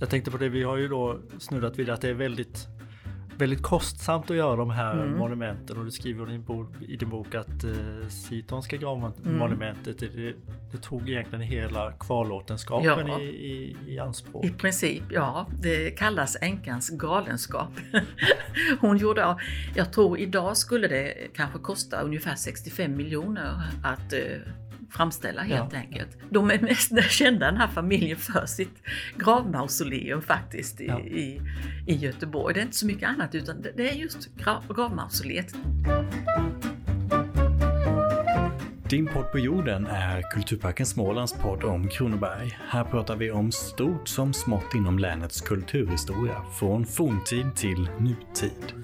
Jag tänkte på det, vi har ju då snuddat vid att det är väldigt väldigt kostsamt att göra de här mm. monumenten och du skriver i din bok, i din bok att eh, Sitonska gravmonumentet mm. det, det, tog egentligen hela kvarlåtenskapen ja. i, i, i anspråk. I princip, ja. Det kallas änkans galenskap. Hon gjorde, jag tror idag skulle det kanske kosta ungefär 65 miljoner att eh, framställa helt ja. enkelt. De är mest kända den här familjen för sitt gravmausoleum faktiskt i, ja. i, i, Göteborg. Det är inte så mycket annat utan det är just grav, gravmausoleet. Din podd på jorden är Kulturparken Smålands podd om Kronoberg. Här pratar vi om stort som smått inom länets kulturhistoria, från forntid till nutid.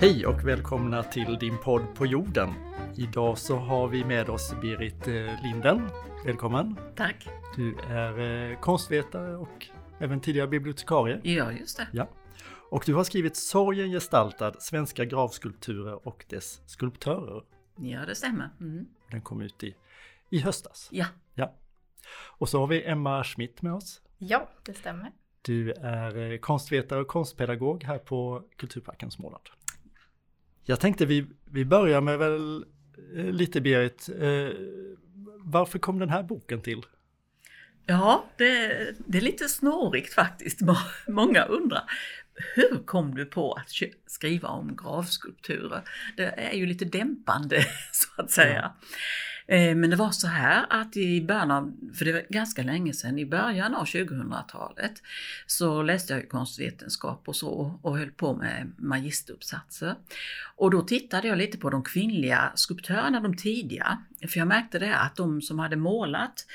Hej och välkomna till din podd på jorden. Idag så har vi med oss Berit eh, Linden. Välkommen! Tack! Du är eh, konstvetare och även tidigare bibliotekarie. Ja, just det. Ja. Och du har skrivit Sorgen gestaltad, svenska gravskulpturer och dess skulptörer. Ja, det stämmer. Mm. Den kom ut i, i höstas. Ja. ja. Och så har vi Emma Schmidt med oss. Ja, det stämmer. Du är eh, konstvetare och konstpedagog här på Kulturparken Småland. Jag tänkte vi, vi börjar med väl eh, lite Berit, eh, varför kom den här boken till? Ja, det, det, är lite snårigt faktiskt. Många undrar, hur kom du på att skriva om gravskulpturer? Det är ju lite dämpande så att säga. Ja. Eh, men det var så här att i början av, för det var ganska länge sedan, i början av 2000-talet så läste jag konstvetenskap och så och höll på med magisteruppsatser. Och då tittade jag lite på de kvinnliga skulptörerna, de tidiga. För jag märkte det att de som hade målat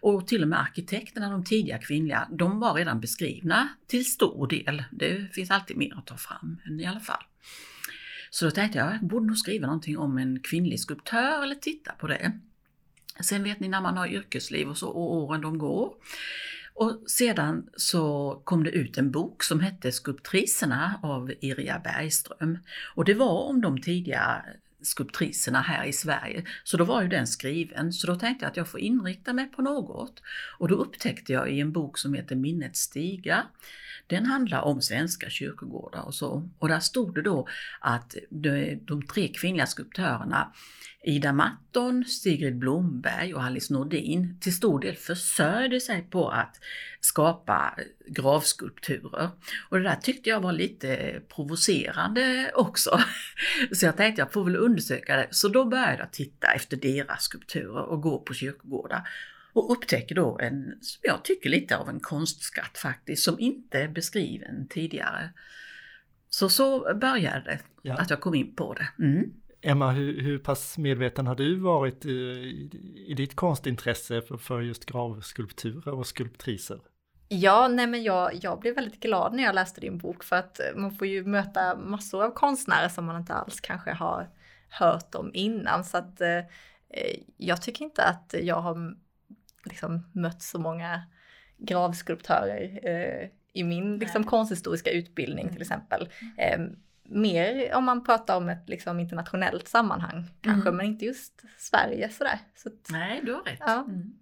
och till och med arkitekterna, de tidiga kvinnliga, de var redan beskrivna till stor del. Det finns alltid mer att ta fram, men i alla fall. Så då tänkte jag, jag borde nog skriva någonting om en kvinnlig skulptör eller titta på det. Sen vet ni när man har yrkesliv och så och åren de går. Och sedan så kom det ut en bok som hette Skulptriserna av Irja Bergström. Och det var om de tidiga skulptriserna här i Sverige. Så då var ju den skriven, så då tänkte jag att jag får inrikta mig på något. Och då upptäckte jag i en bok som heter Minnets stiga, den handlar om svenska kyrkogårdar och så. Och där stod det då att de, de tre kvinnliga skulptörerna Ida Matton, Sigrid Blomberg och Alice Nordin till stor del försörjde sig på att skapa gravskulpturer. Och det där tyckte jag var lite provocerande också. Så jag tänkte jag får väl undersöka det. Så då började jag titta efter deras skulpturer och gå på kyrkogårdar. Och upptäcker då en, som jag tycker lite av en konstskatt faktiskt, som inte är beskriven tidigare. Så så började det, ja. att jag kom in på det. Mm. Emma, hur, hur pass medveten har du varit i, i, i ditt konstintresse för, för, just gravskulpturer och skulptriser? Ja, nej men jag, jag blev väldigt glad när jag läste din bok för att man får ju möta massor av konstnärer som man inte alls kanske har hört om innan. Så att eh, jag tycker inte att jag har liksom mött så många gravskulptörer eh, i min liksom, konsthistoriska utbildning till exempel. Eh, mer om man pratar om ett liksom, internationellt sammanhang kanske, mm. men inte just Sverige sådär. Så Nej, du har rätt. Ja. Mm.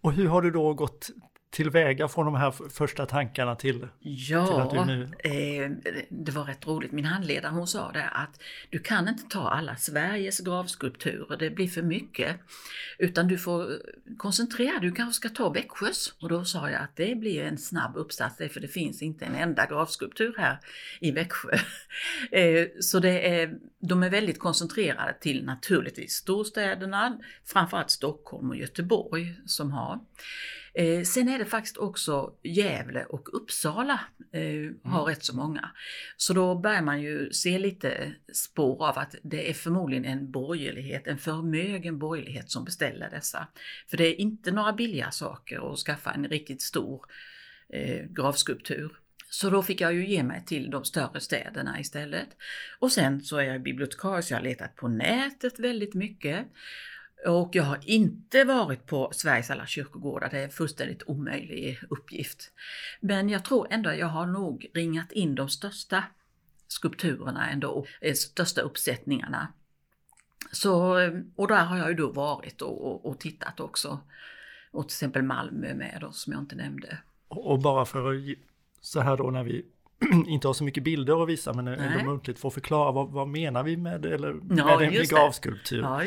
Och hur har du då gått tillväga från de här första tankarna till, ja, till att du nu... Eh, det var rätt roligt. Min handledare hon sa det att du kan inte ta alla Sveriges gravskulpturer, det blir för mycket. Utan du får koncentrera dig, du kanske ska ta Växjös. Och då sa jag att det blir en snabb uppsats, för det finns inte en enda gravskulptur här i Växjö. eh, så det är, de är väldigt koncentrerade till naturligtvis storstäderna, framförallt Stockholm och Göteborg som har. Eh, sen är det faktiskt också Gävle och Uppsala eh, har mm. rätt så många. Så då börjar man ju se lite spår av att det är förmodligen en borgerlighet, en förmögen borgerlighet som beställer dessa. För det är inte några billiga saker att skaffa en riktigt stor eh, gravskulptur. Så då fick jag ju ge mig till de större städerna istället. Och sen så är jag bibliotekarie så jag har letat på nätet väldigt mycket. Och jag har inte varit på Sveriges alla kyrkogårdar, det är en fullständigt omöjlig uppgift. Men jag tror ändå att jag har nog ringat in de största skulpturerna ändå, de största uppsättningarna. Så, och där har jag ju då varit och, och, och tittat också. Och till exempel Malmö med då, som jag inte nämnde. Och bara för att så här då när vi inte har så mycket bilder att visa men Nej. ändå muntligt få förklara vad, vad menar vi med, eller, ja, med en begravskulptur. Ja,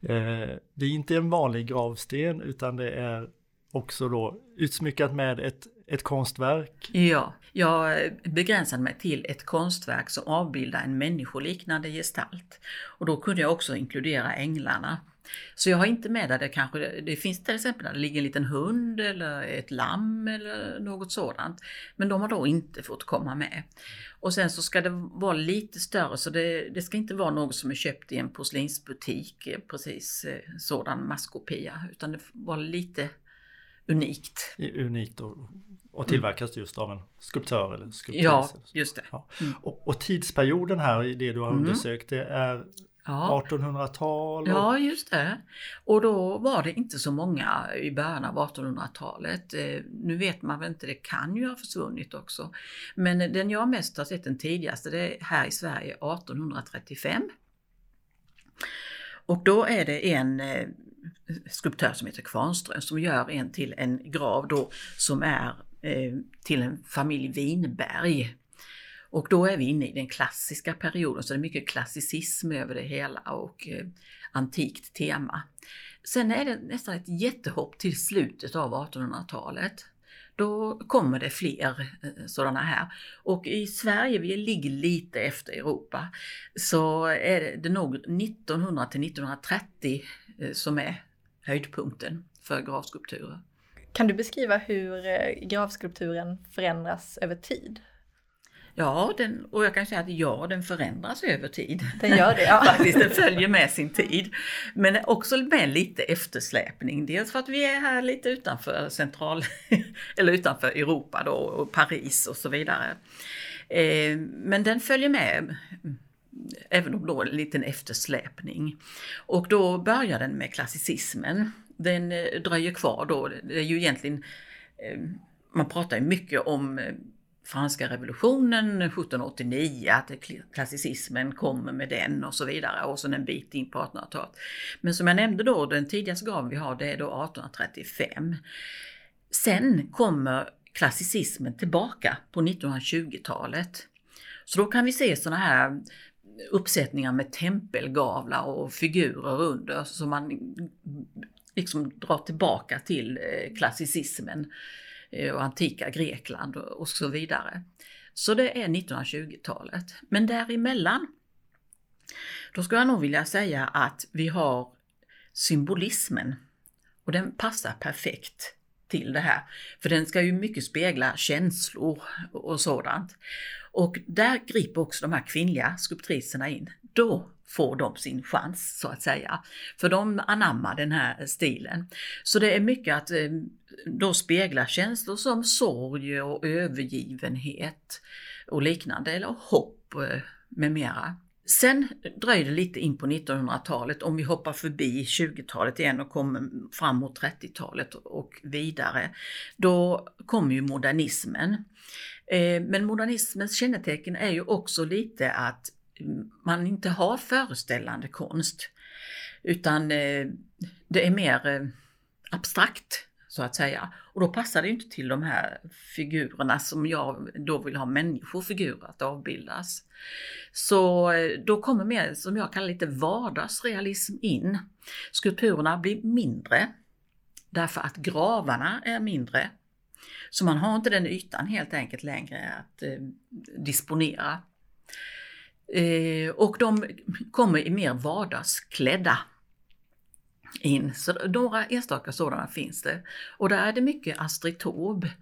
det. Eh, det är inte en vanlig gravsten utan det är också då utsmyckat med ett, ett konstverk. Ja, jag begränsade mig till ett konstverk som avbildar en människoliknande gestalt. Och då kunde jag också inkludera änglarna. Så jag har inte med där det kanske, det finns till exempel där det ligger en liten hund eller ett lamm eller något sådant. Men de har då inte fått komma med. Och sen så ska det vara lite större så det, det ska inte vara något som är köpt i en porslinsbutik, precis eh, sådan masskopia, utan det får vara lite unikt. Unikt och, och tillverkas just av en skulptör eller skulptör. Ja, just det. Ja. Mm. Och, och, tidsperioden här i det du har mm. undersökt det är Ja. 1800-tal? Och... Ja, just det. Och då var det inte så många i början av 1800-talet. Eh, nu vet man väl inte, det kan ju ha försvunnit också. Men den jag mest har sett den tidigaste, det är här i Sverige 1835. Och då är det en eh, skulptör som heter Kvarnström som gör en till en grav då som är eh, till en familj Winberg. Och då är vi inne i den klassiska perioden, så det är mycket klassicism över det hela och eh, antikt tema. Sen är det nästan ett jättehopp till slutet av 1800-talet. Då kommer det fler eh, sådana här. Och i Sverige, vi ligger lite efter Europa, så är det, nog 1900 till 1930 eh, som är höjdpunkten för gravskulpturer. Kan du beskriva hur eh, gravskulpturen förändras över tid? Ja, den, och jag kan säga att ja, den förändras över tid. Den gör det, ja. Faktiskt, den följer med sin tid. Men också med lite eftersläpning. Dels för att vi är här lite utanför central, eller utanför Europa då, och Paris och så vidare. Eh, men den följer med även om då en liten eftersläpning. Och då börjar den med klassicismen. Den eh, dröjer kvar då, det är ju egentligen, eh, man pratar ju mycket om franska revolutionen 1789, att klassicismen kommer med den och så vidare och sen en bit in på 1800-talet. Men som jag nämnde då, den tidigaste graven vi har det är då 1835. Sen kommer klassicismen tillbaka på 1920-talet. Så då kan vi se sådana här uppsättningar med tempelgavlar och figurer under som man liksom drar tillbaka till eh, klassicismen. Eh, och antika Grekland och så vidare. Så det är 1920-talet. Men däremellan, då skulle jag nog vilja säga att vi har symbolismen och den passar perfekt till det här. För den ska ju mycket spegla känslor och sådant. Och där griper också de här kvinnliga skulptriserna in. Då får de sin chans så att säga. För de anammar den här stilen. Så det är mycket att eh, då spegla känslor som sorg och övergivenhet och liknande, eller hopp eh, med mera. Sen dröjer det lite in på 1900-talet, om vi hoppar förbi 20-talet igen och kommer fram mot 30-talet och vidare. Då kommer ju modernismen. Eh, men modernismens kännetecken är ju också lite att man inte har föreställande konst. Utan eh, det är mer eh, abstrakt så att säga. Och då passar det inte till de här figurerna som jag då vill ha människofigurer att avbildas. Så eh, då kommer mer, som jag kallar lite vardagsrealism in. Skulpturerna blir mindre därför att gravarna är mindre. Så man har inte den ytan helt enkelt längre att eh, disponera. Eh, och de kommer i mer vardagsklädda in. Så några enstaka sådana finns det. Och där är det mycket Astrid Taube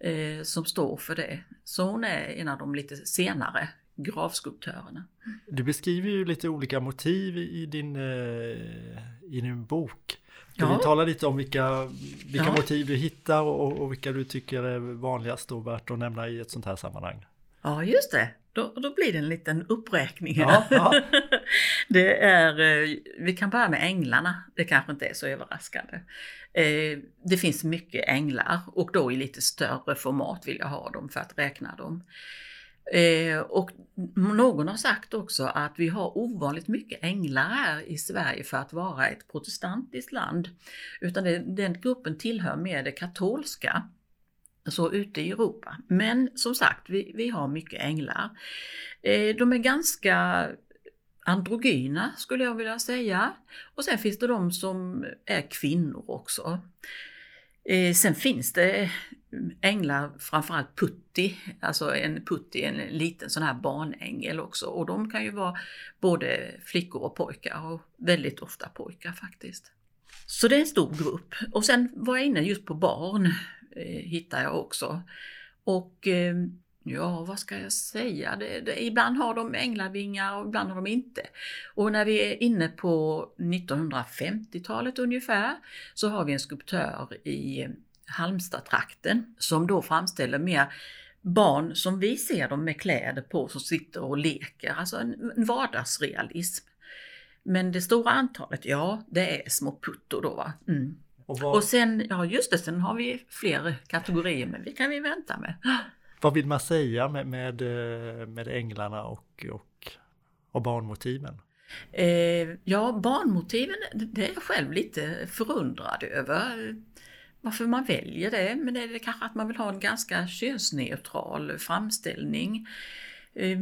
eh, som står för det. Så hon är en av de lite senare gravskulptörerna. Du beskriver ju lite olika motiv i din, eh, i din bok. Kan ja. du tala lite om vilka, vilka ja. motiv du hittar och, och vilka du tycker är vanligast och värt att nämna i ett sånt här sammanhang? Ja, just det. Då, då blir det en liten uppräkning. Ja, ja. det är, eh, vi kan börja med änglarna, det kanske inte är så överraskande. Eh, det finns mycket änglar och då i lite större format vill jag ha dem för att räkna dem. Eh, och någon har sagt också att vi har ovanligt mycket änglar här i Sverige för att vara ett protestantiskt land. Utan det, den gruppen tillhör mer det katolska, så ute i Europa. Men som sagt, vi, vi har mycket änglar. Eh, de är ganska androgyna skulle jag vilja säga. Och sen finns det de som är kvinnor också. Eh, sen finns det änglar, framförallt putti, alltså en putti, en liten sån här barnängel också. Och de kan ju vara både flickor och pojkar och väldigt ofta pojkar faktiskt. Så det är en stor grupp. Och sen var jag inne just på barn, eh, hittar jag också. Och eh, Ja, vad ska jag säga? Det, det, ibland har de änglavingar och ibland har de inte. Och när vi är inne på 1950-talet ungefär så har vi en skulptör i Halmstad-trakten som då framställer mer barn som vi ser dem med kläder på som sitter och leker, alltså en vardagsrealism. Men det stora antalet, ja, det är små puttor då. Va? Mm. Och, vad... och sen, ja just det, sen har vi fler kategorier, men det kan vi vänta med. Vad vill man säga med, med, eh, med änglarna och, och, och barnmotiven? Eh, ja, barnmotiven, det är jag själv lite förundrad över. Varför man väljer det, men det är det kanske att man vill ha en ganska könsneutral framställning. Eh,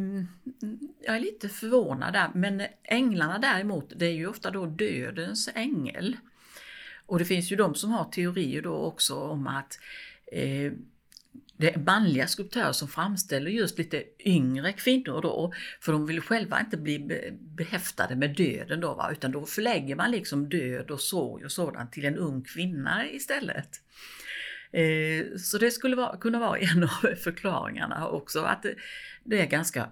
jag är lite förvånad där, men änglarna däremot, det är ju ofta då dödens ängel. Och det finns ju de som har teorier då också om att eh, det är manliga skulptörer som framställer just lite yngre kvinnor då, för de vill själva inte bli behäftade med döden då, va? utan då förlägger man liksom död och sorg och sådant till en ung kvinna istället. Eh, så det skulle vara, kunna vara en av förklaringarna också, att det är ganska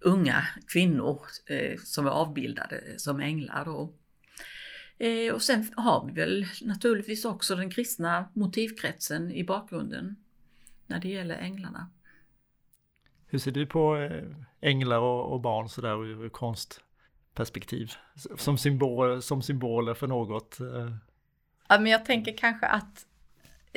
unga kvinnor eh, som är avbildade som änglar då. Eh, och sen har vi väl naturligtvis också den kristna motivkretsen i bakgrunden när det gäller änglarna. Hur ser du på eh, änglar och, barn sådär ur konstperspektiv? Som, symbol, som symboler för något? Eh? Ja, men jag tänker kanske att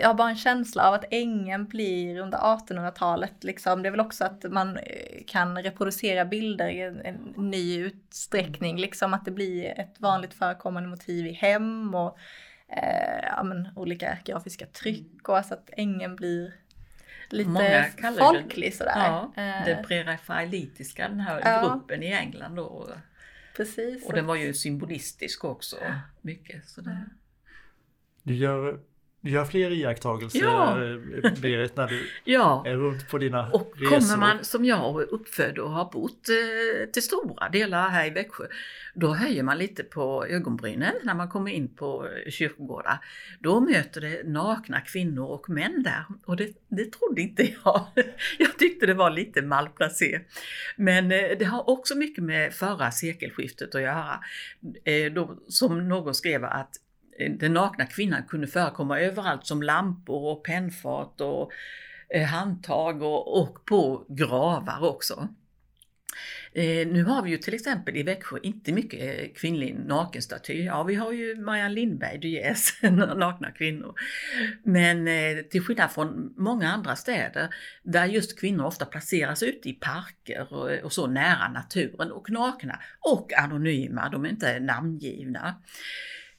jag har bara en känsla av att ängen blir under 1800-talet liksom. Det är väl också att man eh, kan reproducera bilder i en, en, ny utsträckning, liksom att det blir ett vanligt förekommande motiv i hem och eh, ja, men, olika grafiska tryck och alltså att ängen blir lite folklig sådär. Ja, eh. det prerafaelitiska, den här ja. gruppen i England då. Precis. Och den var ju symbolistisk också, mycket. Sådär. Du gör du gör fler iakttagelser ja. Eh, Berit när du ja. är runt på dina och resor. Och kommer man som jag uppfödd och har bott eh, till stora delar här i Växjö, då höjer man lite på ögonbrynen när man kommer in på kyrkogårdar. Då möter det nakna kvinnor och män där och det, det trodde inte jag. Jag tyckte det var lite malplacé. Men eh, det har också mycket med förra sekelskiftet att göra. Eh, då, som någon skrev att Eh, den nakna kvinnan kunde förekomma överallt som lampor och pennfat och eh, handtag och, och på gravar också. Eh, nu har vi ju till exempel i Växjö inte mycket eh, kvinnlig nakenstaty. Ja, vi har ju Marianne Lindberg, Du Dues, nakna kvinnor. Men eh, till skillnad från många andra städer där just kvinnor ofta placeras ute i parker och, och så nära naturen och nakna och anonyma, de är inte namngivna.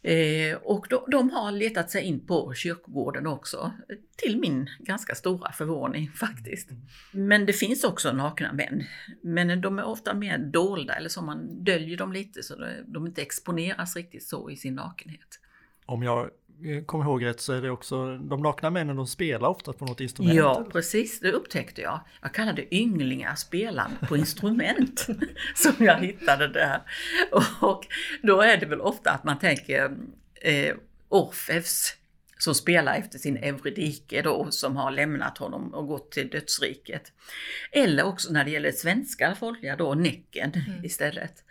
Eh, och de, de, har letat sig in på kyrkogården också, till min ganska stora förvåning faktiskt. Men det finns också nakna män, men de är ofta mer dolda eller så man döljer dem lite så de inte exponeras riktigt så i sin nakenhet. Om jag Eh, kommer ihåg rätt så är det också de nakna männen de spelar ofta på något instrument. Ja precis, det upptäckte jag. Jag kallade ynglingar spelande på instrument som jag hittade där. Och då är det väl ofta att man tänker eh, Orfeus som spelar efter sin Euridike då som har lämnat honom och gått till dödsriket. Eller också när det gäller svenska folkliga då Näcken mm. istället.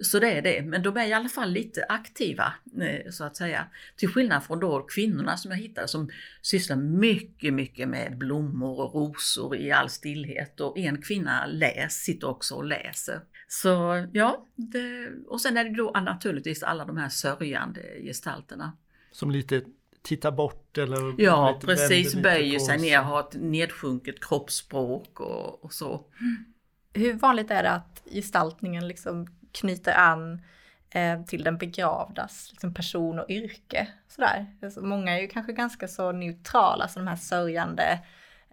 Så det är det, men de är i alla fall lite aktiva eh, så att säga. Till skillnad från då kvinnorna som jag hittade som sysslar mycket, mycket med blommor och rosor i all stillhet och en kvinna läs, sitter också och läser. Så ja, det, och sen är det då naturligtvis alla de här sörjande gestalterna. Som lite tittar bort eller Ja, precis. Böjer sig ner, har ett nedsjunket kroppsspråk och, och så. Hur vanligt är det att gestaltningen liksom knyter an eh, till den begravdas liksom person och yrke? Sådär. Alltså, många är ju kanske ganska så neutrala, alltså de här sörjande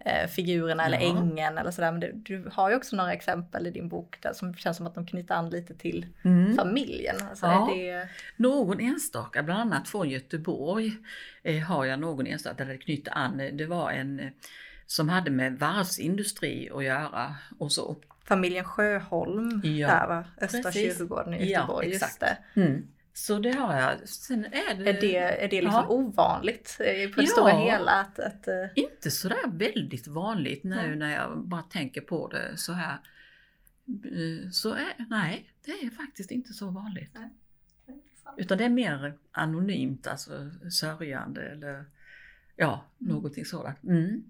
eh, figurerna eller Ja. ängen eller sådär. Men du, du har ju också några exempel i din bok där som känns som att de knyter an lite till Mm. familjen. Alltså, Ja. det, Någon enstaka, bland annat från Göteborg, eh, har jag någon enstaka där det knyter an. Det var en eh, som hade med varvsindustri att göra och så. familjen Sjöholm Ja, där va? Östra precis. kyrkogården i Ja, Göteborg. just exakt. Mm. Så det har jag. Sen är det, Är det, är det liksom Ja. ovanligt eh, på det Ja. stora hela? Att, att, eh, inte sådär väldigt vanligt nu Nej. när jag bara tänker på det så här. Eh, Så är, nej, det är faktiskt inte så vanligt. Utan det är mer anonymt, alltså sörjande eller ja, någonting sådant. Mm.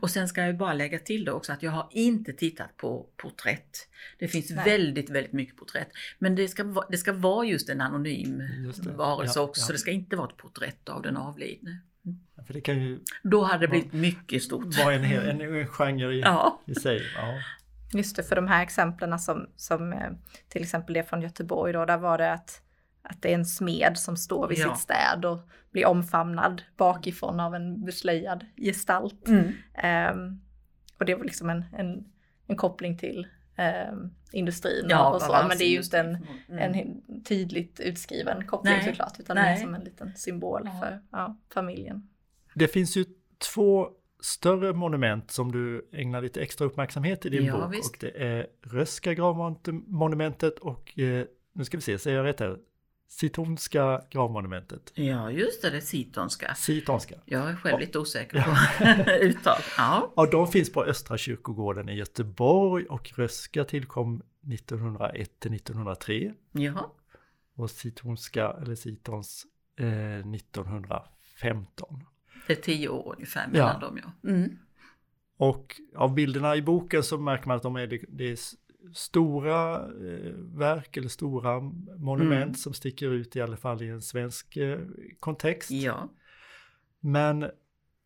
Och sen ska jag bara lägga till det också att jag har inte tittat på porträtt. Det finns Nej. väldigt, väldigt mycket porträtt. Men det ska, vara- det ska vara just en anonym Just varelse Ja, också. ja. Så det ska inte vara ett porträtt av den avlidne. För det kan ju Då hade det blivit mycket stort. vara en, hel, en, en genre i, Ja. i sig. Ja. Just det, för de här exemplen som, som eh, till exempel det från Göteborg då, där var det att, att det är en smed som står vid Ja. sitt städ och blir omfamnad bakifrån av en beslöjad gestalt. Mm. Ehm, och det var liksom en, en, en koppling till ehm, industrin Ja, och så, men det är ju inte en, Mm. en tydligt utskriven koppling Nej. såklart, utan det är Nej. som en liten symbol Ja. för ja, familjen. Det finns ju två större monument som du ägnar lite extra uppmärksamhet i din Ja, bok. visst. Och det är Röska gravmonumentet och eh, nu ska vi se, säger jag rätt här? Sitonska gravmonumentet. Ja, just det, det sitonska. Sitonska. Jag är själv lite osäker på uttal. Ja. Ja, de finns på Östra kyrkogården i Göteborg och Röska tillkom 1901 till 1903 Jaha. och Sitonska eller Sitons eh, 1915. Det är tio år ungefär mellan Ja. dem ja. Mm. Och av bilderna i boken så märker man att de är, det är stora eh, verk eller stora monument Mm. som sticker ut i alla fall i en svensk eh, kontext. Ja. Men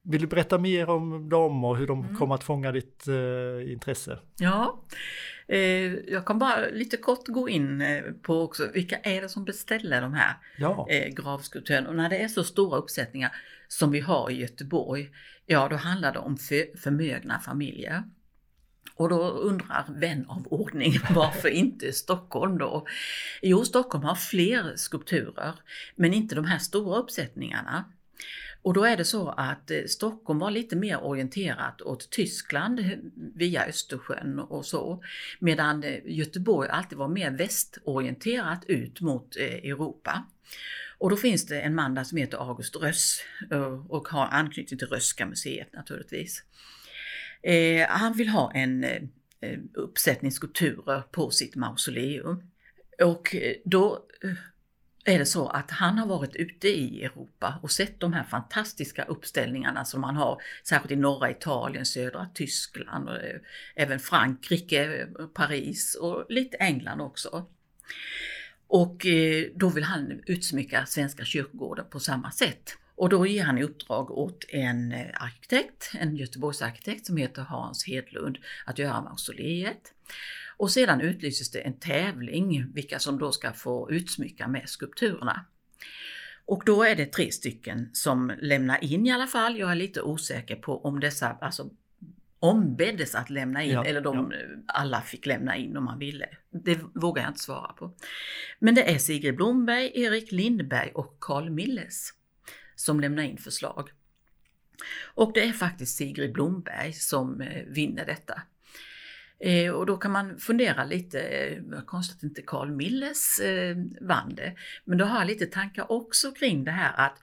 vill du berätta mer om dem och hur de Mm. kommer att fånga ditt eh, intresse? Ja. Eh, jag kan bara lite kort gå in eh, på också vilka är det som beställer de här Ja, eh, gravskulpturen. Och när det är så stora uppsättningar som vi har i Göteborg, ja då handlar det om för, förmögna familjer. Och då undrar vän av ordning varför inte Stockholm då? Jo, Stockholm har fler skulpturer, men inte de här stora uppsättningarna. Och då är det så att eh, Stockholm var lite mer orienterat åt Tyskland eh, via Östersjön och så. Medan eh, Göteborg alltid var mer västorienterat ut mot Europa. Och då finns det en man där som heter August Röss och har anknytning till Rösska museet naturligtvis. Eh, han vill ha en eh, uppsättning skulpturer på sitt mausoleum. Och eh, då eh, är det så att han har varit ute i Europa och sett de här fantastiska uppställningarna som man har, särskilt i norra Italien, södra Tyskland, och även Frankrike, Paris och lite England också. Och då vill han utsmycka Svenska kyrkogården på samma sätt. Och då ger han i uppdrag åt en eh, arkitekt, en Göteborgsarkitekt som heter Hans Hedlund, att göra mausoleet. Och sedan utlyses det en tävling vilka som då ska få utsmycka med skulpturerna. Och då är det tre stycken som lämnar in i alla fall. Jag är lite osäker på om dessa alltså, ombeddes att lämna in Ja, eller de alla fick lämna in om man ville. Det vågar jag inte svara på. Men det är Sigrid Blomberg, Erik Lindberg och Carl Milles som lämnar in förslag. Och det är faktiskt Sigrid Blomberg som eh, vinner detta. Eh, och då kan man fundera lite, eh, konstigt att inte Carl Milles vann det. Men då har jag lite tankar också kring det här att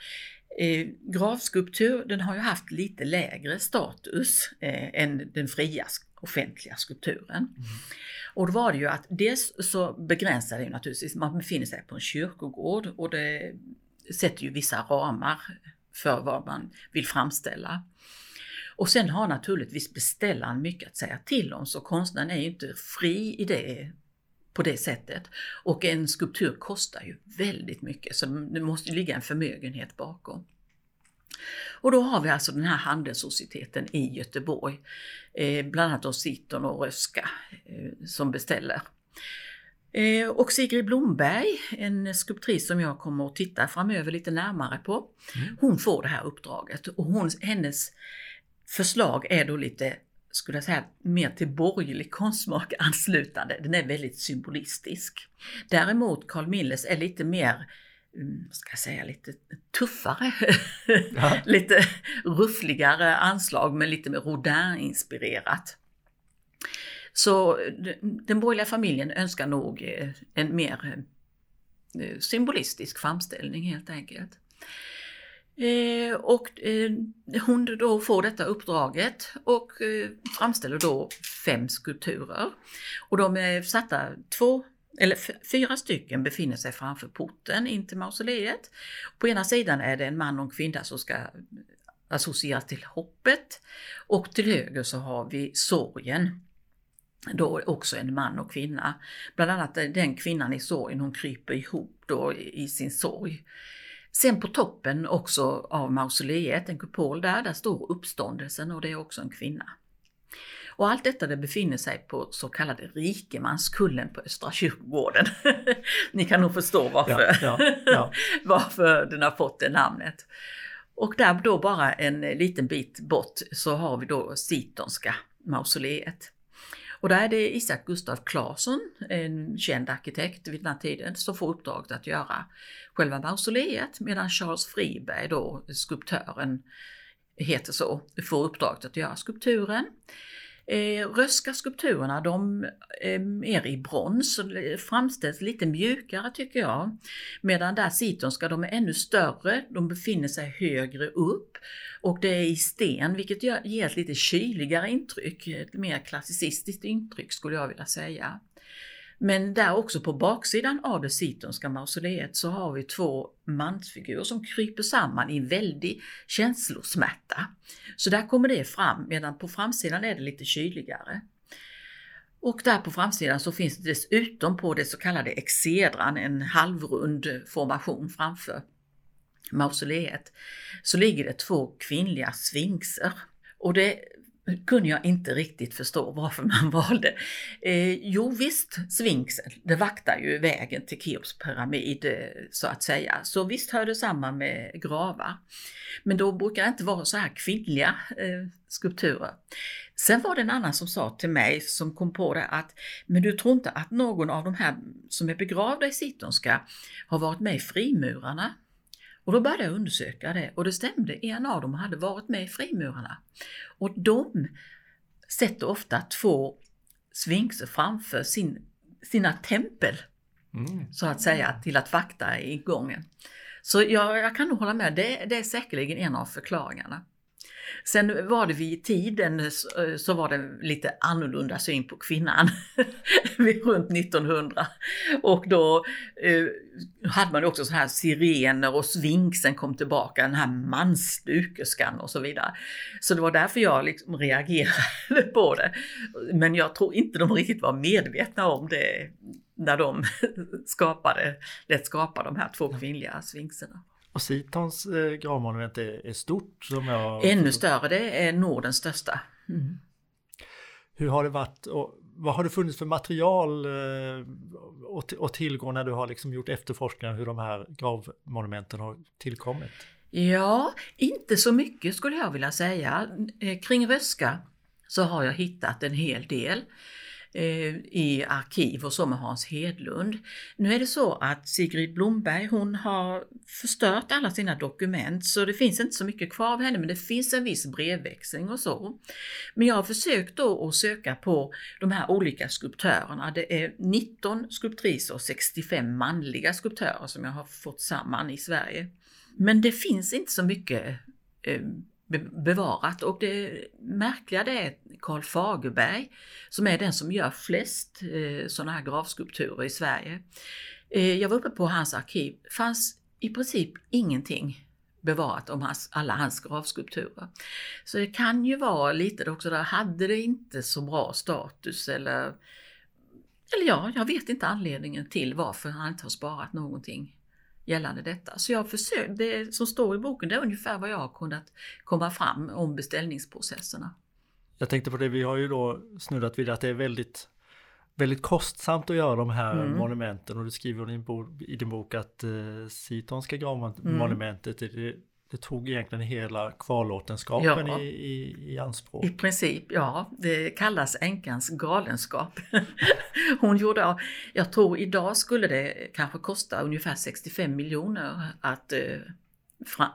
eh, gravskulptur, den har ju haft lite lägre status eh, än den fria offentliga skulpturen. Och då var det ju att dels så begränsar det ju naturligtvis, man befinner sig på en kyrkogård och det sätter ju vissa ramar för vad man vill framställa. Och sen har naturligtvis beställaren mycket att säga till om, så konstnären är ju inte fri i det på det sättet. Och en skulptur kostar ju väldigt mycket, så det måste ligga en förmögenhet bakom. Och då har vi alltså den här handelssocieteten i Göteborg, eh, bland annat då Siton och Röska eh, som beställer. Eh, och Sigrid Blomberg, en skulptris som jag kommer att titta framöver lite närmare på, mm. hon får det här uppdraget och hon, hennes förslag är då lite, skulle jag säga, mer till borgerlig konstsmak anslutande. Den är väldigt symbolistisk. Däremot Carl Milles är lite mer Mm, ska jag säga, lite tuffare, ja. lite ruffligare anslag men lite mer Rodin-inspirerat. Så den borgerliga familjen önskar nog eh, en mer eh, eh, symbolistisk framställning helt enkelt. Eh, och hon då får detta uppdraget och framställer då fem skulpturer. Och de är satta två eller fyra stycken befinner sig framför porten in till mausoleet. På ena sidan är det en man och en kvinna som ska associeras till hoppet och till höger så har vi sorgen. Då också en man och kvinna. Bland annat den kvinnan i sorgen, hon kryper ihop då i sin sorg. Sen på toppen också av mausoleet, en kupol där, där står uppståndelsen och det är också en kvinna. Och allt detta det befinner sig på så kallade Rikemanskullen på Östra kyrkogården. Ni kan nog förstå varför, ja, ja, ja. varför den har fått det namnet. Och där då bara en liten bit bort så har vi då Sitonska mausoleet. Och där är det Isak Gustav Claesson, en känd arkitekt vid den här tiden, som får uppdraget att göra själva mausoleet medan Charles Friberg då, skulptören, heter så, får uppdraget att göra skulpturen. Eh, röska skulpturerna de eh, är i brons och framställs lite mjukare tycker jag. Medan där sitonska de är ännu större, de befinner sig högre upp och det är i sten vilket ger ett lite kyligare intryck, ett mer klassicistiskt intryck skulle jag vilja säga. Men där också på baksidan av det sitonska mausoleet så har vi två mansfigurer som kryper samman i en väldig känslosmärta. Så där kommer det fram, medan på framsidan är det lite kyligare. Och där på framsidan så finns det dessutom på det så kallade exedran en halvrund formation framför mausoleet så ligger det två kvinnliga sfinxer. Och det kunde jag inte riktigt förstå varför man valde. Eh, jo visst, Sfinxen, det vaktar ju vägen till Keops pyramid eh, så att säga. Så visst hör det samman med gravar. Men då brukar det inte vara så här kvinnliga eh, skulpturer. Sen var det en annan som sa till mig som kom på det att men du tror inte att någon av de här som är begravda i Sittonska har varit med i frimurarna? Och då började jag undersöka det och det stämde, en av dem hade varit med i frimurarna. Och de sätter ofta två sfinxer framför sin, sina tempel, mm. så att säga, till att vakta i gången. Så jag, jag kan nog hålla med, det, det är säkerligen en av förklaringarna. Sen var det vid tiden eh, så var det lite annorlunda syn på kvinnan runt 1900. Och då eh, hade man också så här sirener och svinksen kom tillbaka, den här mansdukerskan och så vidare. Så det var därför jag liksom reagerade på det. Men jag tror inte de riktigt var medvetna om det när de skapade, lät skapa de här två kvinnliga svinkserna. Och Sitons eh, gravmonument är, är, stort. Som jag... Ännu större, det är Nordens största. Mm. Hur har det varit och vad har det funnits för material eh, att tillgå när du har liksom gjort efterforskningar hur de här gravmonumenten har tillkommit? Ja, inte så mycket skulle jag vilja säga. Eh, kring Röska så har jag hittat en hel del. Eh, I arkiv och så med Hans Hedlund. Nu är det så att Sigrid Blomberg hon har förstört alla sina dokument så det finns inte så mycket kvar av henne men det finns en viss brevväxling och så. Men jag har försökt då att söka på de här olika skulptörerna. Det är 19 skulptriser och 65 manliga skulptörer som jag har fått samman i Sverige. Men det finns inte så mycket eh, bevarat och det märkliga det är Karl Fagerberg som är den som gör flest eh, sådana här gravskulpturer i Sverige. Eh, jag var uppe på hans arkiv, fanns i princip ingenting bevarat om hans, alla hans gravskulpturer. Så det kan ju vara lite också där, hade det inte så bra status eller, eller ja, jag vet inte anledningen till varför han inte har sparat någonting gällande detta. Så jag försökt, det som står i boken det är ungefär vad jag har kunnat komma fram om beställningsprocesserna. Jag tänkte på det, vi har ju då snuddat vid att det är väldigt väldigt kostsamt att göra de här mm. monumenten och du skriver i din, bok, i din bok att eh, Sitonska gravmonumentet mm. det, det tog egentligen hela kvarlåtenskapen ja. i, i, i anspråk. I princip, ja. Det kallas änkans galenskap. Hon gjorde, jag tror idag skulle det kanske kosta ungefär 65 miljoner att eh, fra,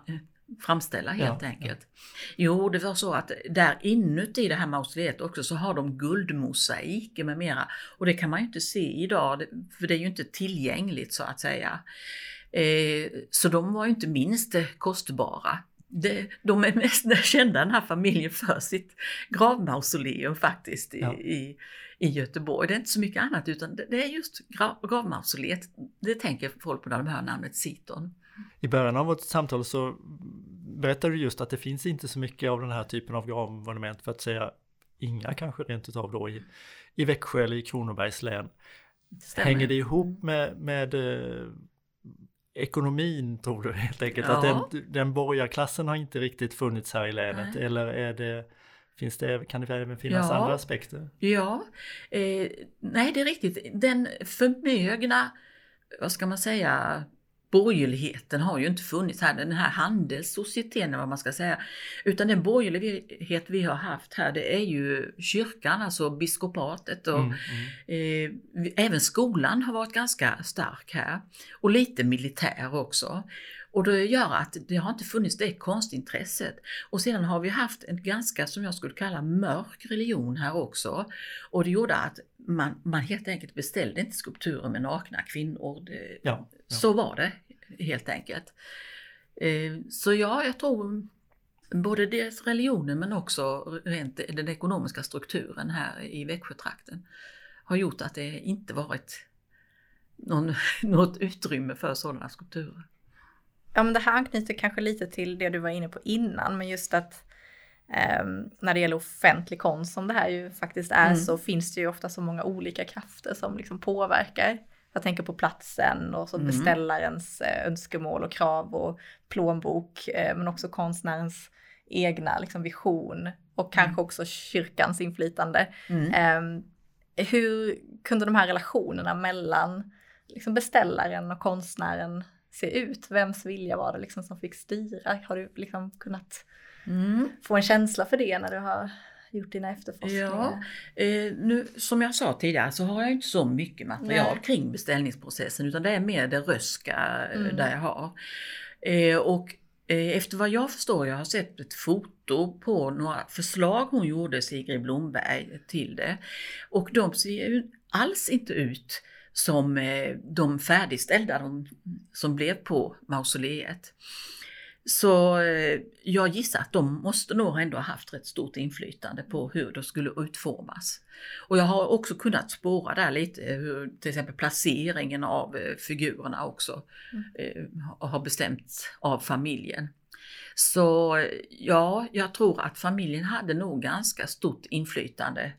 framställa helt ja, enkelt. Ja. Jo, det var så att där inuti det här mausoleet också så har de guldmosaiker med mera. Och det kan man ju inte se idag, för det är ju inte tillgängligt så att säga. Eh, så de var inte minst kostbara. Det, de är mest kända den här familjen för sitt gravmausoleum faktiskt i, ja. i, i, Göteborg. Det är inte så mycket annat utan det, är just grav, gravmausoleet. Det tänker folk på när de hör namnet Siton. I början av vårt samtal så berättade du just att det finns inte så mycket av den här typen av gravmonument för att säga inga kanske rent utav då i, i Växjö eller i Kronobergs län. Stämmer. Hänger det ihop med, med eh, ekonomin tror du helt enkelt? Ja. Att den, den borgarklassen har inte riktigt funnits här i länet Nej. eller är det Finns det, kan det även finnas ja. andra aspekter? Ja, eh, nej det är riktigt. Den förmögna, vad ska man säga, borgerligheten har ju inte funnits här, den här handelssocieteten vad man ska säga. Utan den borgerlighet vi har haft här det är ju kyrkan, alltså biskopatet och mm, mm. Eh, även skolan har varit ganska stark här. Och lite militär också. Och det gör att det har inte funnits det konstintresset. Och sedan har vi haft en ganska, som jag skulle kalla mörk religion här också. Och det gjorde att man, man helt enkelt beställde inte skulpturer med nakna kvinnor. Det, ja, ja. Så var det helt enkelt. Eh, så ja, jag tror både dels religionen men också rent den ekonomiska strukturen här i Växjötrakten har gjort att det inte varit någon, något utrymme för sådana skulpturer. Ja men det här anknyter kanske lite till det du var inne på innan men just att eh, när det gäller offentlig konst som det här ju faktiskt är mm. så finns det ju ofta så många olika krafter som liksom påverkar. Jag tänker på platsen och så mm. beställarens eh, önskemål och krav och plånbok, eh, men också konstnärens egna liksom, vision och kanske mm. också kyrkans inflytande. Mm. Eh, hur kunde de här relationerna mellan liksom, beställaren och konstnären se ut? Vems vilja var det liksom som fick styra? Har du liksom kunnat mm. få en känsla för det när du har gjort dina efterforskningar? Ja, eh, nu, som jag sa tidigare så har jag inte så mycket material Nej. kring beställningsprocessen utan det är mer det röska eh, mm. där jag har. Eh, och eh, efter vad jag förstår, jag har sett ett foto på några förslag hon gjorde, Sigrid Blomberg, till det. Och de ser ju alls inte ut som eh, de färdigställda de, som blev på mausoleet. Så eh, jag gissar att de måste nog ändå ha haft rätt stort inflytande på hur det skulle utformas. Och jag har också kunnat spåra där lite hur till exempel placeringen av eh, figurerna också mm. Eh, har bestämts av familjen. Så ja, jag tror att familjen hade nog ganska stort inflytande.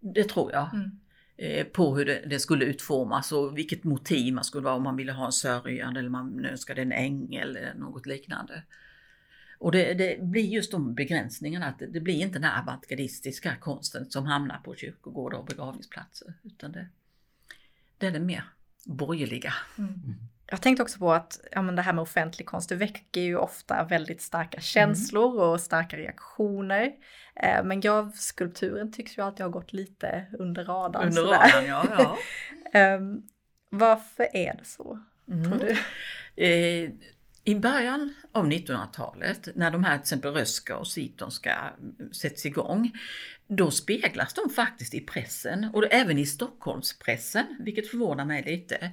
Det tror jag. Mm på hur det, det, skulle utformas och vilket motiv man skulle vara om man ville ha en sörjande eller man önskade en ängel eller något liknande. Och det, det, blir just de begränsningarna, att det, det blir inte den här avantgardistiska konsten som hamnar på kyrkogårdar och begravningsplatser. Utan det, det är den mer borgerliga. Mm. Jag tänkte också på att ja, men det här med offentlig konst, det väcker ju ofta väldigt starka känslor mm. och starka reaktioner. Eh, men gravskulpturen tycks ju alltid ha gått lite under radarn. Under radarn, ja. ja. eh, varför är det så, mm. tror du? Eh, i början av 1900-talet, när de här till exempel Röska och Sitonska sätts igång, då speglas de faktiskt i pressen och även i Stockholmspressen, vilket förvånar mig lite.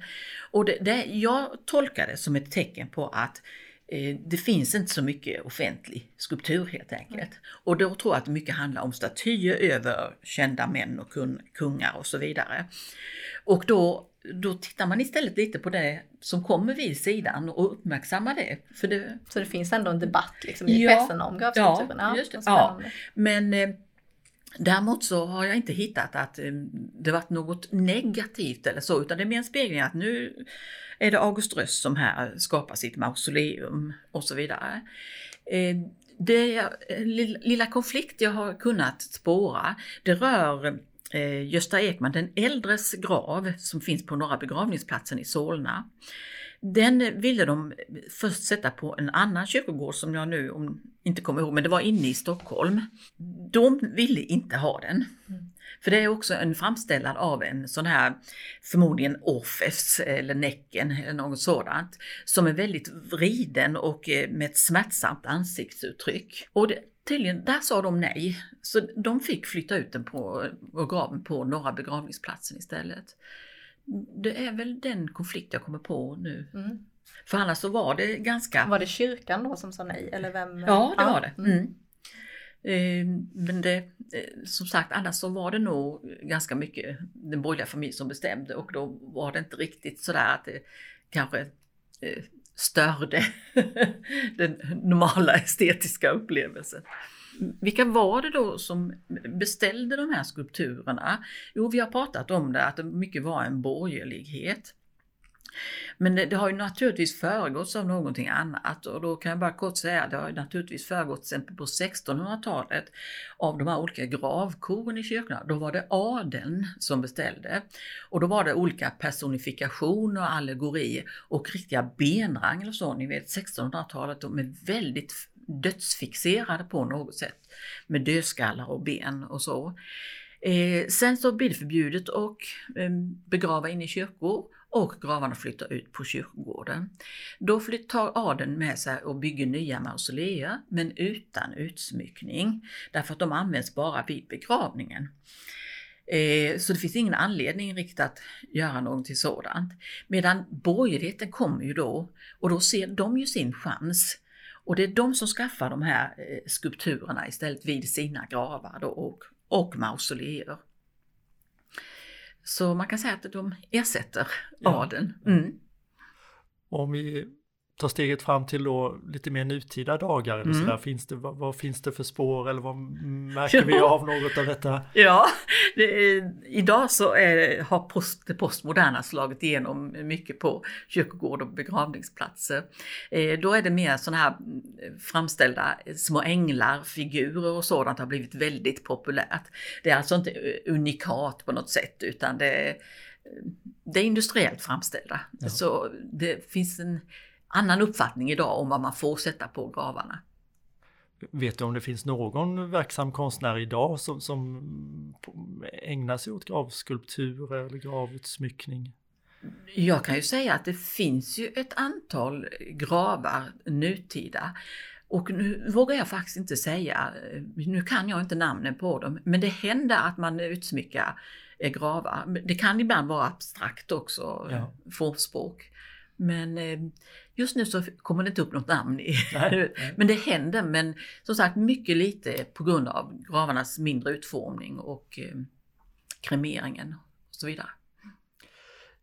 Och det, det, jag tolkar det som ett tecken på att eh, det finns inte så mycket offentlig skulptur helt enkelt. Mm. Och då tror jag att mycket handlar om statyer över kända män och kungar och så vidare. Och då då tittar man istället lite på det som kommer vid sidan och uppmärksammar det. För det... Så det finns ändå en debatt liksom i ja, pressen om gravskulpturerna? Ja, just det. Ja. Men eh, Däremot så har jag inte hittat att eh, det varit något negativt eller så, utan det är mer en spegling att nu är det August Röst som här skapar sitt mausoleum och så vidare. Eh, det lilla konflikt jag har kunnat spåra, det rör eh, Gösta Ekman, den äldres grav som finns på Norra begravningsplatsen i Solna. Den ville de först sätta på en annan kyrkogård som jag nu inte kommer ihåg, men det var inne i Stockholm. De ville inte ha den. Mm. För det är också en framställan av en sån här, förmodligen Orfes eller Näcken eller något sådant, som är väldigt vriden och eh, med ett smärtsamt ansiktsuttryck. Och det, tydligen, där sa de nej. Så de fick flytta ut den på, och graven på Norra begravningsplatsen istället det är väl den konflikt jag kommer på nu. Mm. För annars så var det ganska... Var det kyrkan då som sa nej? Eller vem? Ja, det var det. Mm. mm. Eh, men det, eh, som sagt, annars så var det nog ganska mycket den borgerliga familjen som bestämde och då var det inte riktigt sådär att det kanske eh, störde den normala estetiska upplevelsen. Vilka var det då som beställde de här skulpturerna? Jo, vi har pratat om det, att det mycket var en borgerlighet. Men det, det, har ju naturligtvis föregåtts av någonting annat och då kan jag bara kort säga att det har ju naturligtvis föregått till exempel på 1600-talet av de här olika gravkoren i kyrkorna. Då var det adeln som beställde och då var det olika personifikationer, och allegorier och riktiga benrangel och så. Ni vet 1600-talet, de är väldigt dödsfixerade på något sätt med dödskallar och ben och så. Eh, sen så blir det förbjudet att eh, begrava in i kyrkor och gravarna flyttar ut på kyrkogården. Då tar adeln med sig och bygger nya mausoleer men utan utsmyckning därför att de används bara vid begravningen. Eh, så det finns ingen anledning riktigt att göra någonting sådant. Medan borgerligheten kommer ju då och då ser de ju sin chans och det är de som skaffar de här eh, skulpturerna istället vid sina gravar och, och mausoleer. Så man kan säga att de ersätter adeln. Mm. Om vi tar steget fram till då lite mer nutida dagar eller mm. sådär, finns det, vad, vad, finns det för spår eller vad märker vi av något av detta? Ja, är, idag så är, har post, det postmoderna slagit igenom mycket på kyrkogård och begravningsplatser. Eh, då är det mer sådana här framställda små änglar, figurer och sådant har blivit väldigt populärt. Det är alltså inte unikat på något sätt utan det är, det är industriellt framställda. Ja. Så det finns en annan uppfattning idag om vad man får sätta på gravarna. Vet du om det finns någon verksam konstnär idag som, som ägnar sig åt gravskulpturer eller gravutsmyckning? Jag kan ju säga att det finns ju ett antal gravar nutida. Och nu vågar jag faktiskt inte säga, nu kan jag inte namnen på dem, men det händer att man utsmyckar gravar. Det kan ibland vara abstrakt också, ja. formspråk. Men eh, just nu så kommer det inte upp något namn. I, nej, nej. men det händer, men som sagt mycket lite på grund av gravarnas mindre utformning och eh, kremeringen och så vidare.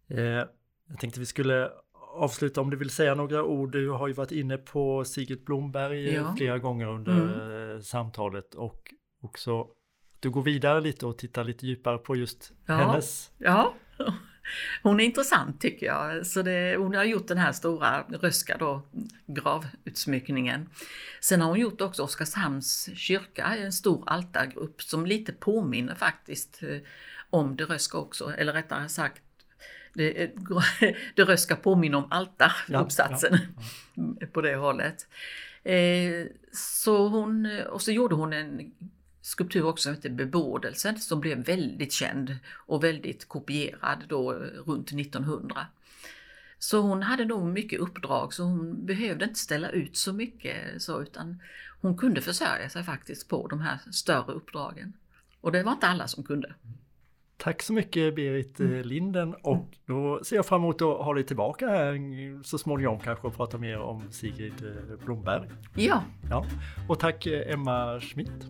Eh, jag tänkte vi skulle avsluta om du vill säga några ord. Du har ju varit inne på Sigrid Blomberg ja. flera gånger under mm. samtalet och också du går vidare lite och tittar lite djupare på just ja. hennes ja. Hon är intressant tycker jag. Så det, hon har gjort den här stora Röska då, gravutsmyckningen. Sen har hon gjort också Oskarshamns kyrka, en stor altargrupp som lite påminner faktiskt eh, om det Röska också, eller rättare sagt det, det Röska påminner om altaruppsatsen ja, ja. på det hållet. Eh, så hon, och så gjorde hon en skulptur också som heter Bebådelsen som blev väldigt känd och väldigt kopierad då runt 1900. Så hon hade nog mycket uppdrag så hon behövde inte ställa ut så mycket så utan hon kunde försörja sig faktiskt på de här större uppdragen. Och det var inte alla som kunde. Tack så mycket Berit mm. Linden och då ser jag fram emot att ha dig tillbaka här så småningom kanske och prata mer om Sigrid eh, Blomberg. Ja. ja. Och tack eh, Emma Schmidt.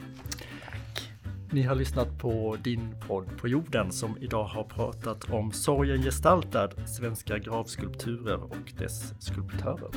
Ni har lyssnat på din podd på jorden som idag har pratat om sorgen gestaltad, svenska gravskulpturer och dess skulptörer.